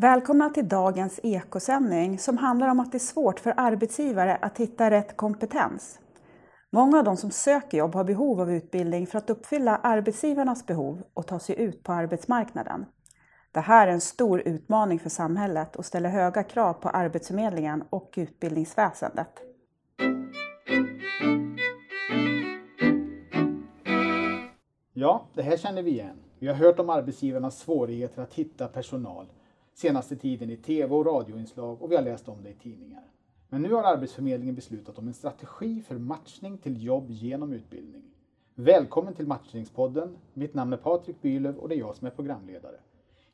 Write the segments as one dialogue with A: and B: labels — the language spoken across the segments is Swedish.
A: Välkomna till dagens ekosändning som handlar om att det är svårt för arbetsgivare att hitta rätt kompetens. Många av de som söker jobb har behov av utbildning för att uppfylla arbetsgivarnas behov och ta sig ut på arbetsmarknaden. Det här är en stor utmaning för samhället och ställer höga krav på Arbetsförmedlingen och utbildningsväsendet.
B: Ja, det här känner vi igen. Vi har hört om arbetsgivarnas svårigheter att hitta personal senaste tiden i tv och radioinslag och vi har läst om det i tidningar. Men nu har Arbetsförmedlingen beslutat om en strategi för matchning till jobb genom utbildning. Välkommen till Matchningspodden. Mitt namn är Patrik Bylöv och det är jag som är programledare.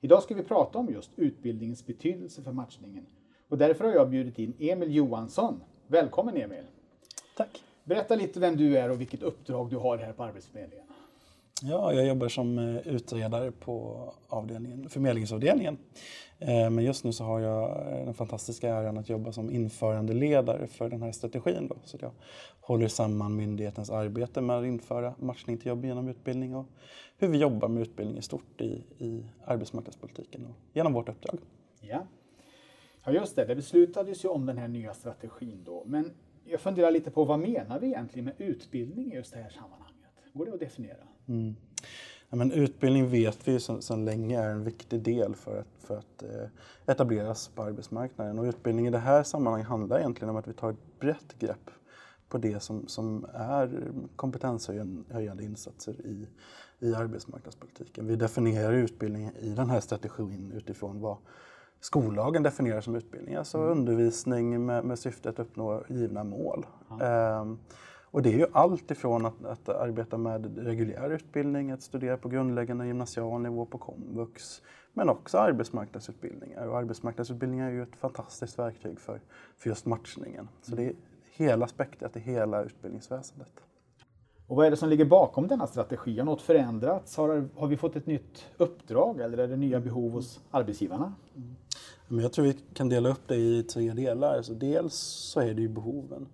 B: Idag ska vi prata om just utbildningens betydelse för matchningen. Och därför har jag bjudit in Emil Johansson. Välkommen Emil!
C: Tack!
B: Berätta lite vem du är och vilket uppdrag du har här på Arbetsförmedlingen.
C: Ja, jag jobbar som eh, utredare på avdelningen, förmedlingsavdelningen. Eh, men just nu så har jag eh, den fantastiska äran att jobba som införandeledare för den här strategin. Då. Så jag håller samman myndighetens arbete med att införa matchning till jobb genom utbildning och hur vi jobbar med utbildning i stort i, i arbetsmarknadspolitiken och genom vårt uppdrag.
B: Ja. ja, just det. Det beslutades ju om den här nya strategin då. Men jag funderar lite på vad menar vi egentligen med utbildning i just det här sammanhanget? Går det att definiera?
C: Mm. Ja, men utbildning vet vi sedan länge är en viktig del för att, för att eh, etableras på arbetsmarknaden. Och utbildning i det här sammanhanget handlar egentligen om att vi tar ett brett grepp på det som, som är kompetenshöjande insatser i, i arbetsmarknadspolitiken. Vi definierar utbildning i den här strategin utifrån vad skollagen definierar som utbildning, alltså mm. undervisning med, med syfte att uppnå givna mål. Mm. Um, och det är ju allt ifrån att, att, arbeta med reguljär utbildning, att studera på grundläggande gymnasial nivå på komvux, men också arbetsmarknadsutbildningar. Och arbetsmarknadsutbildningar är ju ett fantastiskt verktyg för, för just matchningen. Så det är hela spektrat i hela utbildningsväsendet.
B: Och vad är det som ligger bakom denna strategi? Har något förändrats? Har, har vi fått ett nytt uppdrag eller är det nya behov hos arbetsgivarna?
C: Mm. jag tror vi kan dela upp det i tre delar. Så dels så är det ju behoven.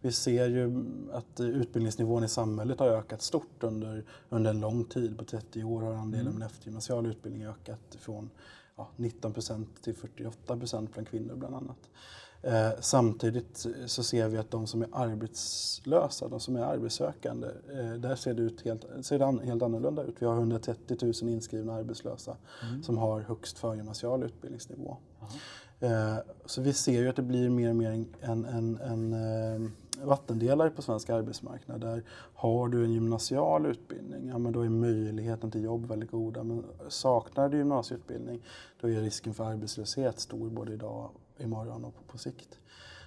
C: Vi ser ju att utbildningsnivån i samhället har ökat stort under, under en lång tid. På 30 år har andelen mm. med eftergymnasial utbildning ökat från ja, 19 procent till 48 procent bland kvinnor bland annat. Eh, samtidigt så ser vi att de som är arbetslösa, de som är arbetssökande, eh, där ser det, ut helt, ser det helt annorlunda ut. Vi har 130 000 inskrivna arbetslösa mm. som har högst förgymnasial utbildningsnivå. Eh, så vi ser ju att det blir mer och mer en, en, en, en vattendelare på svensk arbetsmarknad. Där har du en gymnasial utbildning, ja, men då är möjligheten till jobb väldigt goda. Men saknar du gymnasieutbildning, då är risken för arbetslöshet stor både idag, imorgon och på, på sikt.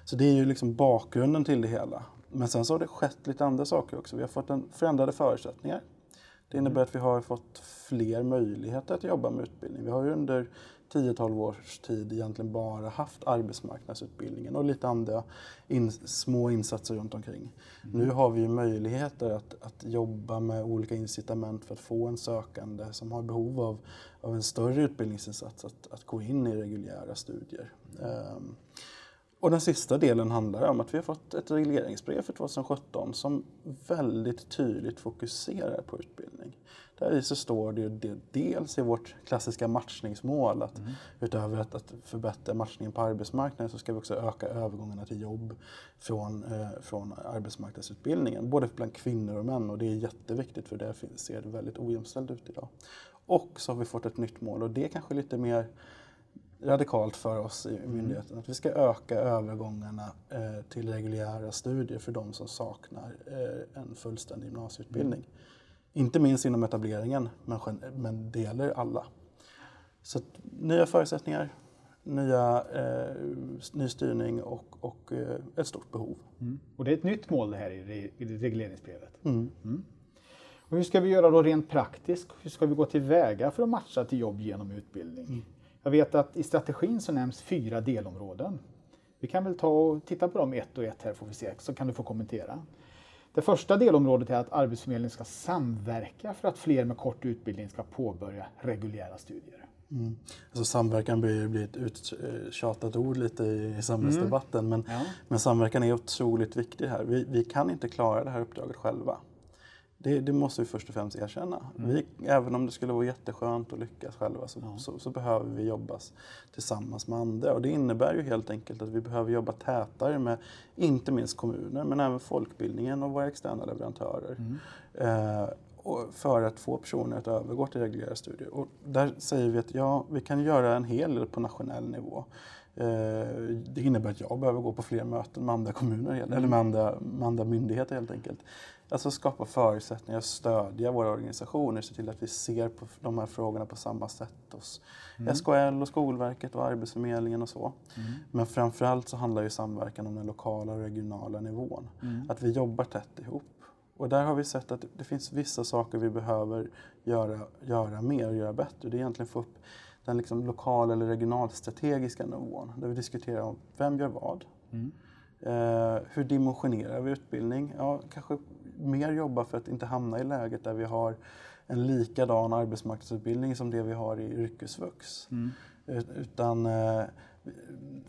C: Så det är ju liksom bakgrunden till det hela. Men sen så har det skett lite andra saker också. Vi har fått en förändrade förutsättningar. Det innebär att vi har fått fler möjligheter att jobba med utbildning. Vi har ju under 10-12 års tid egentligen bara haft arbetsmarknadsutbildningen och lite andra in, små insatser runt omkring. Mm. Nu har vi möjligheter att, att jobba med olika incitament för att få en sökande som har behov av, av en större utbildningsinsats att, att gå in i reguljära studier. Um, och den sista delen handlar om att vi har fått ett regleringsbrev för 2017 som väldigt tydligt fokuserar på utbildning. Där i så står det ju dels i vårt klassiska matchningsmål att mm. utöver att, att, förbättra matchningen på arbetsmarknaden så ska vi också öka övergångarna till jobb från, eh, från arbetsmarknadsutbildningen, både bland kvinnor och män och det är jätteviktigt för det ser det väldigt ojämställt ut idag. Och så har vi fått ett nytt mål och det är kanske lite mer radikalt för oss i mm. myndigheten. Att vi ska öka övergångarna eh, till reguljära studier för de som saknar eh, en fullständig gymnasieutbildning. Mm. Inte minst inom etableringen, men, men det gäller alla. Så att, nya förutsättningar, nya, eh, ny styrning och, och eh, ett stort behov.
B: Mm. Och det är ett nytt mål det här i, i regleringsbrevet. Mm. Mm. Och hur ska vi göra då rent praktiskt? Hur ska vi gå tillväga för att matcha till jobb genom utbildning? Mm. Jag vet att i strategin så nämns fyra delområden. Vi kan väl ta och titta på dem ett och ett här får vi se, så kan du få kommentera. Det första delområdet är att Arbetsförmedlingen ska samverka för att fler med kort utbildning ska påbörja reguljära studier.
C: Mm. Alltså samverkan börjar bli ett uttjatat ord lite i samhällsdebatten mm. men, ja. men samverkan är otroligt viktig här. Vi, vi kan inte klara det här uppdraget själva. Det, det, måste vi först och främst erkänna. Mm. Vi, även om det skulle vara jätteskönt att lyckas själva så, ja. så, så, behöver vi jobba tillsammans med andra. Och det innebär ju helt enkelt att vi behöver jobba tätare med inte minst kommuner men även folkbildningen och våra externa leverantörer. Mm. Eh, för att få personer att övergå till reguljära studier. Och där säger vi att ja, vi kan göra en hel del på nationell nivå. Eh, det innebär att jag behöver gå på fler möten med andra kommuner, eller med andra, med andra myndigheter helt enkelt. Alltså skapa förutsättningar, stödja våra organisationer, se till att vi ser på de här frågorna på samma sätt hos mm. SKL och Skolverket och Arbetsförmedlingen och så. Mm. Men framförallt så handlar ju samverkan om den lokala och regionala nivån. Mm. Att vi jobbar tätt ihop. Och där har vi sett att det finns vissa saker vi behöver göra, göra mer och göra bättre. Det är egentligen få upp den liksom lokala eller regionalstrategiska nivån där vi diskuterar om vem gör vad. Mm. Eh, hur dimensionerar vi utbildning? Ja, kanske mer jobba för att inte hamna i läget där vi har en likadan arbetsmarknadsutbildning som det vi har i yrkesvux. Mm. Utan eh,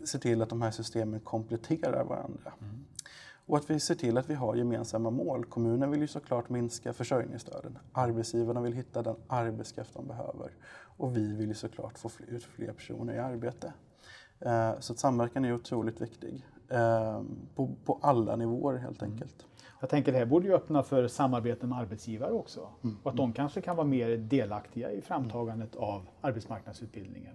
C: se till att de här systemen kompletterar varandra. Mm. Och att vi ser till att vi har gemensamma mål. Kommunen vill ju såklart minska försörjningsstöden. Arbetsgivarna vill hitta den arbetskraft de behöver. Och vi vill ju såklart få ut fler personer i arbete. Eh, så samverkan är otroligt viktig. Eh, på, på alla nivåer helt mm. enkelt.
B: Jag tänker det här borde ju öppna för samarbete med arbetsgivare också. Mm. Och att de kanske kan vara mer delaktiga i framtagandet av arbetsmarknadsutbildningar.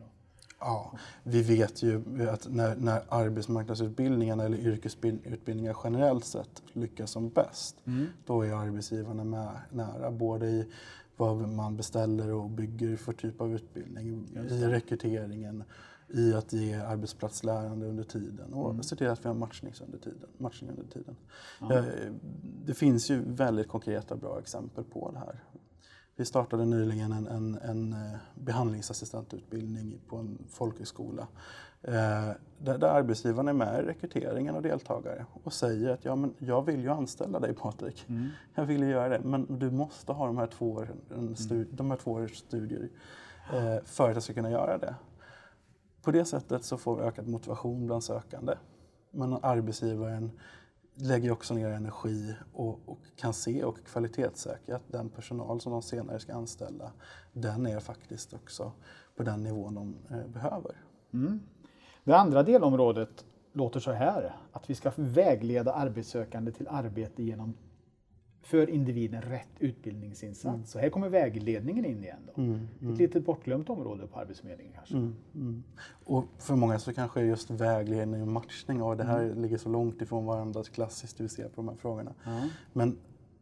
C: Ja, vi vet ju att när, när arbetsmarknadsutbildningarna eller yrkesutbildningar generellt sett lyckas som bäst, mm. då är arbetsgivarna med, nära. Både i vad man beställer och bygger för typ av utbildning, i rekryteringen, i att ge arbetsplatslärande under tiden och mm. se till att vi har matchning under tiden. Matchning under tiden. Ja. Det finns ju väldigt konkreta bra exempel på det här. Vi startade nyligen en, en, en eh, behandlingsassistentutbildning på en folkhögskola eh, där, där arbetsgivaren är med i rekryteringen och deltagare och säger att ja, men jag vill ju anställa dig Patrik. Mm. Jag vill ju göra det, men du måste ha de här två, åren, mm. de här två års studier eh, för att jag ska kunna göra det. På det sättet så får vi ökad motivation bland sökande. Men arbetsgivaren lägger också ner energi och, och, kan se och kvalitetssäkra att den personal som de senare ska anställa, den är faktiskt också på den nivån de eh, behöver. Mm.
B: Det andra delområdet låter så här, att vi ska vägleda arbetssökande till arbete genom för individen rätt utbildningsinsats. Mm. Så här kommer vägledningen in igen. Då. Mm, mm. Ett litet bortglömt område på Arbetsförmedlingen kanske. Mm,
C: mm. och för många så kanske just vägledning och matchning, och det här mm. ligger så långt ifrån varandra klassiskt vi ser på de här frågorna. Men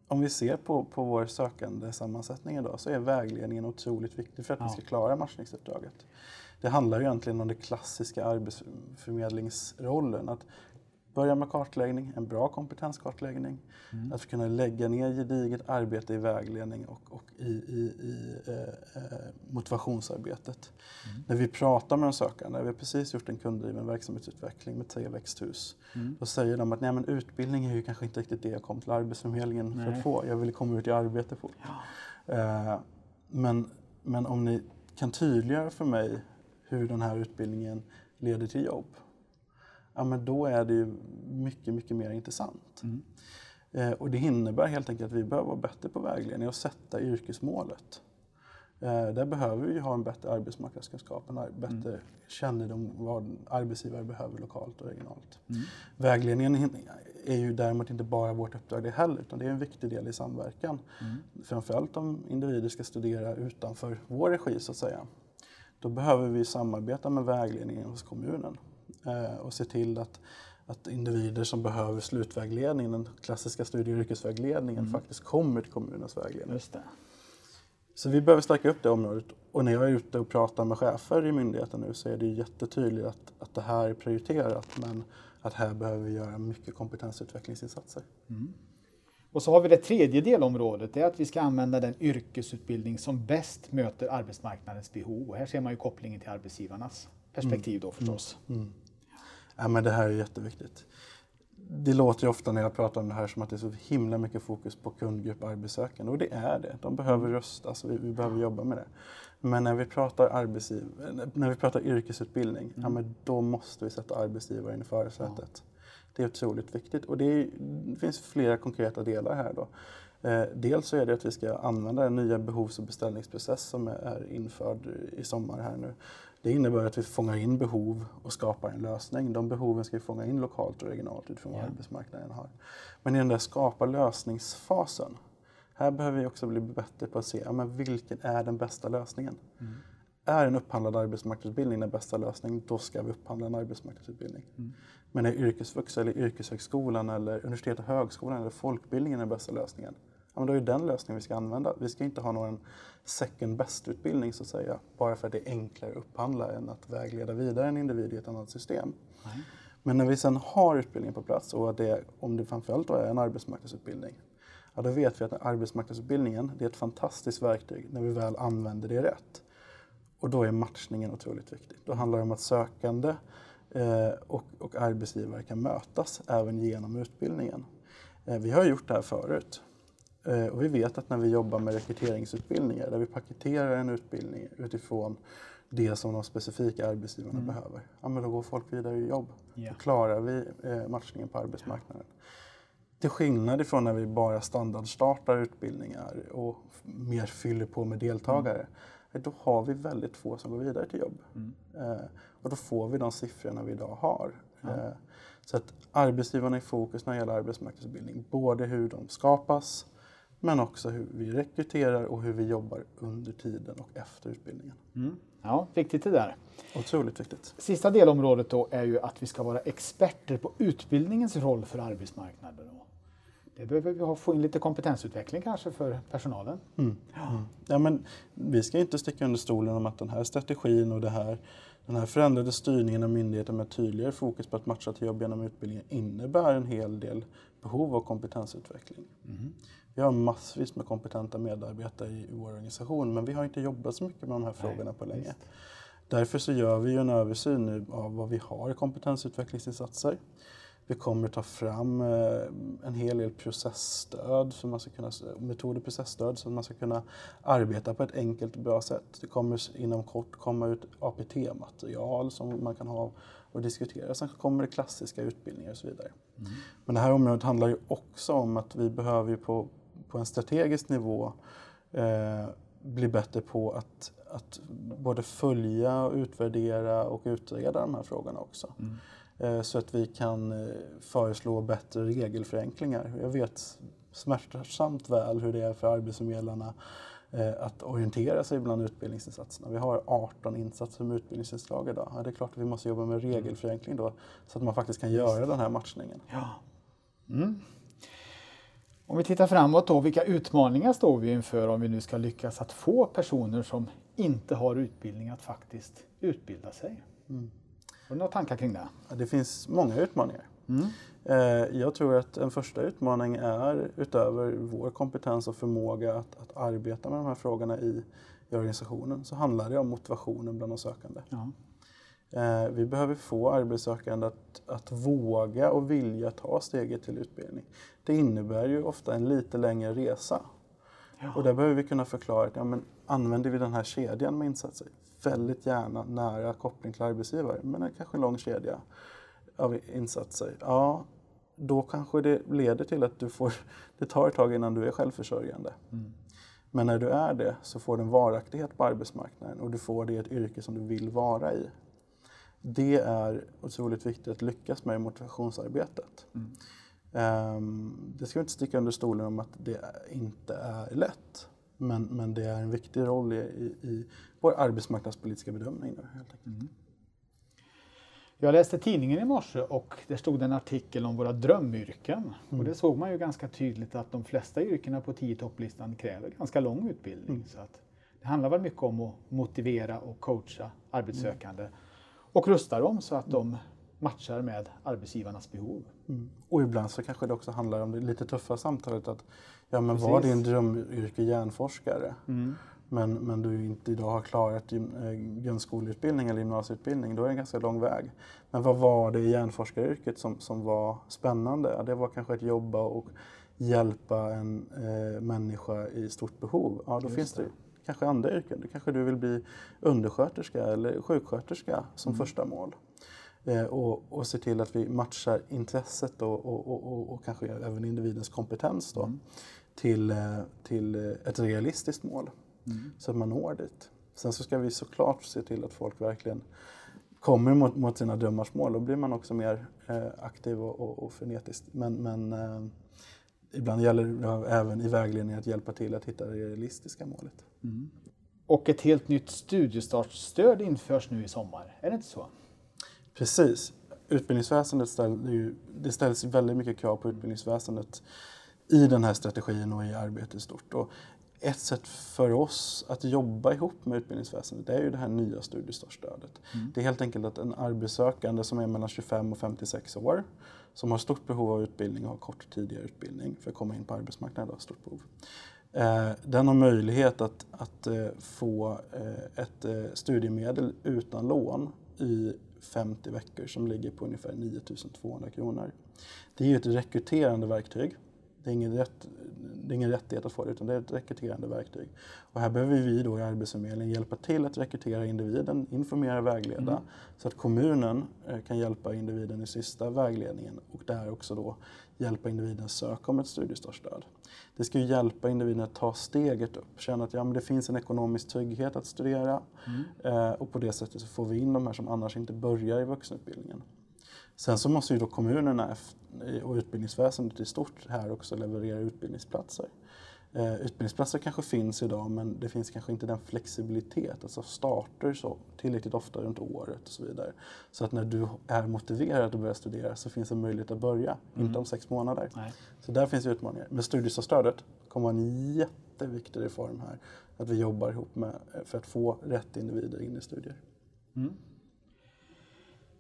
C: om vi ser på, på vår sökande sammansättning idag så är vägledningen otroligt viktig för att ja. vi ska klara matchningsuppdraget. Det handlar ju egentligen om den klassiska arbetsförmedlingsrollen. Att Börja med kartläggning, en bra kompetenskartläggning. Mm. Att kunna lägga ner gediget arbete i vägledning och, och i, i, i eh, eh, motivationsarbetet. Mm. När vi pratar med de sökande, vi har precis gjort en kunddriven verksamhetsutveckling med tre växthus. Mm. Då säger de att Nej, men utbildning är ju kanske inte riktigt det jag kom till Arbetsförmedlingen Nej. för att få. Jag vill komma ut i arbete fort. Ja. Eh, men, men om ni kan tydliggöra för mig hur den här utbildningen leder till jobb ja, men då är det ju mycket, mycket mer intressant. Mm. Eh, och det innebär helt enkelt att vi behöver vara bättre på vägledning och sätta yrkesmålet. Eh, där behöver vi ha en bättre arbetsmarknadskunskap, en bättre mm. kännedom om vad arbetsgivare behöver lokalt och regionalt. Mm. Vägledningen är ju däremot inte bara vårt uppdrag det heller, utan det är en viktig del i samverkan. Mm. Framförallt om individer ska studera utanför vår regi så att säga. Då behöver vi samarbeta med vägledningen hos kommunen och se till att, att individer som behöver slutvägledning, den klassiska studie och yrkesvägledningen, mm. faktiskt kommer till kommunens vägledning. Just det. Så vi behöver stärka upp det området. Och när jag är ute och pratar med chefer i myndigheten nu så är det jättetydligt att, att det här är prioriterat men att här behöver vi göra mycket kompetensutvecklingsinsatser. Mm.
B: Och så har vi det tredje delområdet, det är att vi ska använda den yrkesutbildning som bäst möter arbetsmarknadens behov. Och här ser man ju kopplingen till arbetsgivarnas perspektiv då förstås. Mm.
C: Ja, men det här är jätteviktigt. Det låter ju ofta när jag pratar om det här som att det är så himla mycket fokus på kundgrupp arbetssökande och det är det. De behöver rösta, så vi, vi behöver jobba med det. Men när vi pratar, arbetsgiv när vi pratar yrkesutbildning, mm. ja, men då måste vi sätta arbetsgivaren i förarsätet. Ja. Det är otroligt viktigt och det, är, det, finns flera konkreta delar här. Då. Eh, dels så är det att vi ska använda den nya behovs och beställningsprocess som är införd i sommar här nu. Det innebär att vi fångar in behov och skapar en lösning. De behoven ska vi fånga in lokalt och regionalt utifrån vad arbetsmarknaden har. Men i den där skapa lösningsfasen, här behöver vi också bli bättre på att se ja, men vilken är den bästa lösningen. Mm. Är en upphandlad arbetsmarknadsutbildning den bästa lösningen, då ska vi upphandla en arbetsmarknadsutbildning. Mm. Men är yrkesvux eller yrkeshögskolan eller universitet och högskolan eller folkbildningen den bästa lösningen? Ja, men då är det den lösningen vi ska använda. Vi ska inte ha någon second best-utbildning så att säga, bara för att det är enklare att upphandla än att vägleda vidare en individ i ett annat system. Mm. Men när vi sen har utbildningen på plats och det, om det framförallt är en arbetsmarknadsutbildning, ja, då vet vi att arbetsmarknadsutbildningen det är ett fantastiskt verktyg när vi väl använder det rätt. Och då är matchningen otroligt viktig. Då handlar det om att sökande eh, och, och arbetsgivare kan mötas även genom utbildningen. Eh, vi har gjort det här förut. Eh, och vi vet att när vi jobbar med rekryteringsutbildningar, där vi paketerar en utbildning utifrån det som de specifika arbetsgivarna mm. behöver, ja, men då går folk vidare i jobb. Yeah. Då klarar vi eh, matchningen på arbetsmarknaden. Till skillnad ifrån när vi bara standardstartar utbildningar och mer fyller på med deltagare, mm. då har vi väldigt få som går vidare till jobb. Mm. Eh, och då får vi de siffrorna vi idag har. Så att arbetsgivarna är i fokus när det gäller arbetsmarknadsutbildning, både hur de skapas, men också hur vi rekryterar och hur vi jobbar under tiden och efter utbildningen.
B: Mm. Ja, viktigt det där.
C: Otroligt viktigt.
B: Sista delområdet då är ju att vi ska vara experter på utbildningens roll för arbetsmarknaden. Det behöver vi få in lite kompetensutveckling kanske för personalen.
C: Mm. Ja. Ja, men vi ska inte sticka under stolen om att den här strategin och det här, den här förändrade styrningen av myndigheten med tydligare fokus på att matcha till jobb genom utbildningen innebär en hel del behov av kompetensutveckling. Mm. Vi har massvis med kompetenta medarbetare i vår organisation men vi har inte jobbat så mycket med de här frågorna Nej, på länge. Just. Därför så gör vi en översyn nu av vad vi har i kompetensutvecklingsinsatser. Vi kommer ta fram eh, en hel del processstöd, för man ska kunna, metoder processstöd så att man ska kunna arbeta på ett enkelt och bra sätt. Det kommer inom kort komma ut APT-material som man kan ha och diskutera. Sen kommer det klassiska utbildningar och så vidare. Mm. Men det här området handlar ju också om att vi behöver på, på en strategisk nivå eh, bli bättre på att, att både följa, utvärdera och utreda de här frågorna också. Mm. Eh, så att vi kan eh, föreslå bättre regelförenklingar. Jag vet smärtsamt väl hur det är för arbetsförmedlarna eh, att orientera sig bland utbildningsinsatserna. Vi har 18 insatser med utbildningsinslag idag. Ja, det är klart att vi måste jobba med regelförenkling då så att man faktiskt kan göra den här matchningen.
B: Ja. Mm. Om vi tittar framåt då, vilka utmaningar står vi inför om vi nu ska lyckas att få personer som inte har utbildning att faktiskt utbilda sig? Mm. Har du några tankar kring det?
C: Det finns många utmaningar. Mm. Eh, jag tror att en första utmaning är, utöver vår kompetens och förmåga att, att arbeta med de här frågorna i, i organisationen, så handlar det om motivationen bland de sökande. Ja. Eh, vi behöver få arbetssökande att, att våga och vilja ta steget till utbildning. Det innebär ju ofta en lite längre resa. Och där behöver vi kunna förklara att ja, men använder vi den här kedjan med insatser? Väldigt gärna nära koppling till arbetsgivare, men en kanske en lång kedja av insatser. Ja, då kanske det leder till att du får, det tar ett tag innan du är självförsörjande. Mm. Men när du är det så får du en varaktighet på arbetsmarknaden och du får det i ett yrke som du vill vara i. Det är otroligt viktigt att lyckas med i motivationsarbetet. Mm. Um, det ska vi inte sticka under stolen om att det inte är lätt. Men, men det är en viktig roll i, i, i vår arbetsmarknadspolitiska bedömning. Då, helt enkelt. Mm.
B: Jag läste tidningen i morse och det stod en artikel om våra drömyrken. Mm. Och det såg man ju ganska tydligt att de flesta yrkena på 10 topplistan kräver ganska lång utbildning. Mm. Så att det handlar väl mycket om att motivera och coacha arbetssökande mm. och rusta dem så att de matchar med arbetsgivarnas behov.
C: Mm. Och ibland så kanske det också handlar om det lite tuffa samtalet att ja men var din drömyrke hjärnforskare? Mm. Men, men du inte idag har klarat eh, grundskoleutbildning eller gymnasieutbildning, då är det en ganska lång väg. Men vad var det i hjärnforskaryrket som, som var spännande? Ja, det var kanske att jobba och hjälpa en eh, människa i stort behov. Ja, då Just finns det. det kanske andra yrken. Då kanske du vill bli undersköterska eller sjuksköterska som mm. första mål. Eh, och, och se till att vi matchar intresset och, och, och, och, kanske även individens kompetens. Då. Mm. till, eh, till ett realistiskt mål. Mm. Så att man når dit. Sen så ska vi såklart se till att folk verkligen kommer mot, mot sina drömmars mål. Då blir man också mer eh, aktiv och, och, och frenetisk. Men, men eh, ibland gäller det även i vägledningen att hjälpa till att hitta det realistiska målet. Mm.
B: Och ett helt nytt studiestartsstöd införs nu i sommar, är det inte så?
C: Precis. Utbildningsväsendet ställer ju, det ställs väldigt mycket krav på utbildningsväsendet i den här strategin och i arbetet i stort. Och ett sätt för oss att jobba ihop med utbildningsväsendet det är ju det här nya studiestartsstödet. Mm. Det är helt enkelt att en arbetssökande som är mellan 25 och 56 år som har stort behov av utbildning och har kort tidigare utbildning för att komma in på arbetsmarknaden, har stort behov. Eh, den har möjlighet att, att eh, få eh, ett studiemedel utan lån i 50 veckor som ligger på ungefär 9200 kronor. Det är ju ett rekryterande verktyg. Det är, ingen rätt, det är ingen rättighet att få det utan det är ett rekryterande verktyg. Och här behöver vi då i Arbetsförmedlingen hjälpa till att rekrytera individen, informera, vägleda mm. så att kommunen kan hjälpa individen i sista vägledningen och där också då hjälpa individen söka om ett studiestartsstöd. Det ska ju hjälpa individen att ta steget upp, känna att ja, men det finns en ekonomisk trygghet att studera mm. eh, och på det sättet så får vi in de här som annars inte börjar i vuxenutbildningen. Sen så måste ju då kommunerna och utbildningsväsendet i stort här också leverera utbildningsplatser. Eh, utbildningsplatser kanske finns idag men det finns kanske inte den flexibilitet, alltså starter så tillräckligt ofta runt året och så vidare. Så att när du är motiverad att börja studera så finns det möjlighet att börja, mm. inte om sex månader. Nej. Så där finns utmaningar. Men studiestödet kommer vara en jätteviktig reform här, att vi jobbar ihop med för att få rätt individer in i studier. Mm.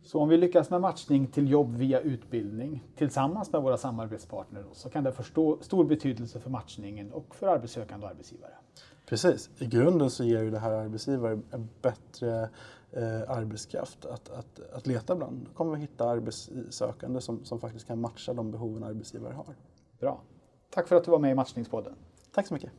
B: Så om vi lyckas med matchning till jobb via utbildning tillsammans med våra samarbetspartner så kan det få stor betydelse för matchningen och för arbetssökande och arbetsgivare.
C: Precis. I grunden så ger ju det här arbetsgivare en bättre eh, arbetskraft att, att, att leta bland. Då kommer vi hitta arbetssökande som, som faktiskt kan matcha de behoven arbetsgivare har.
B: Bra. Tack för att du var med i Matchningspodden.
C: Tack så mycket.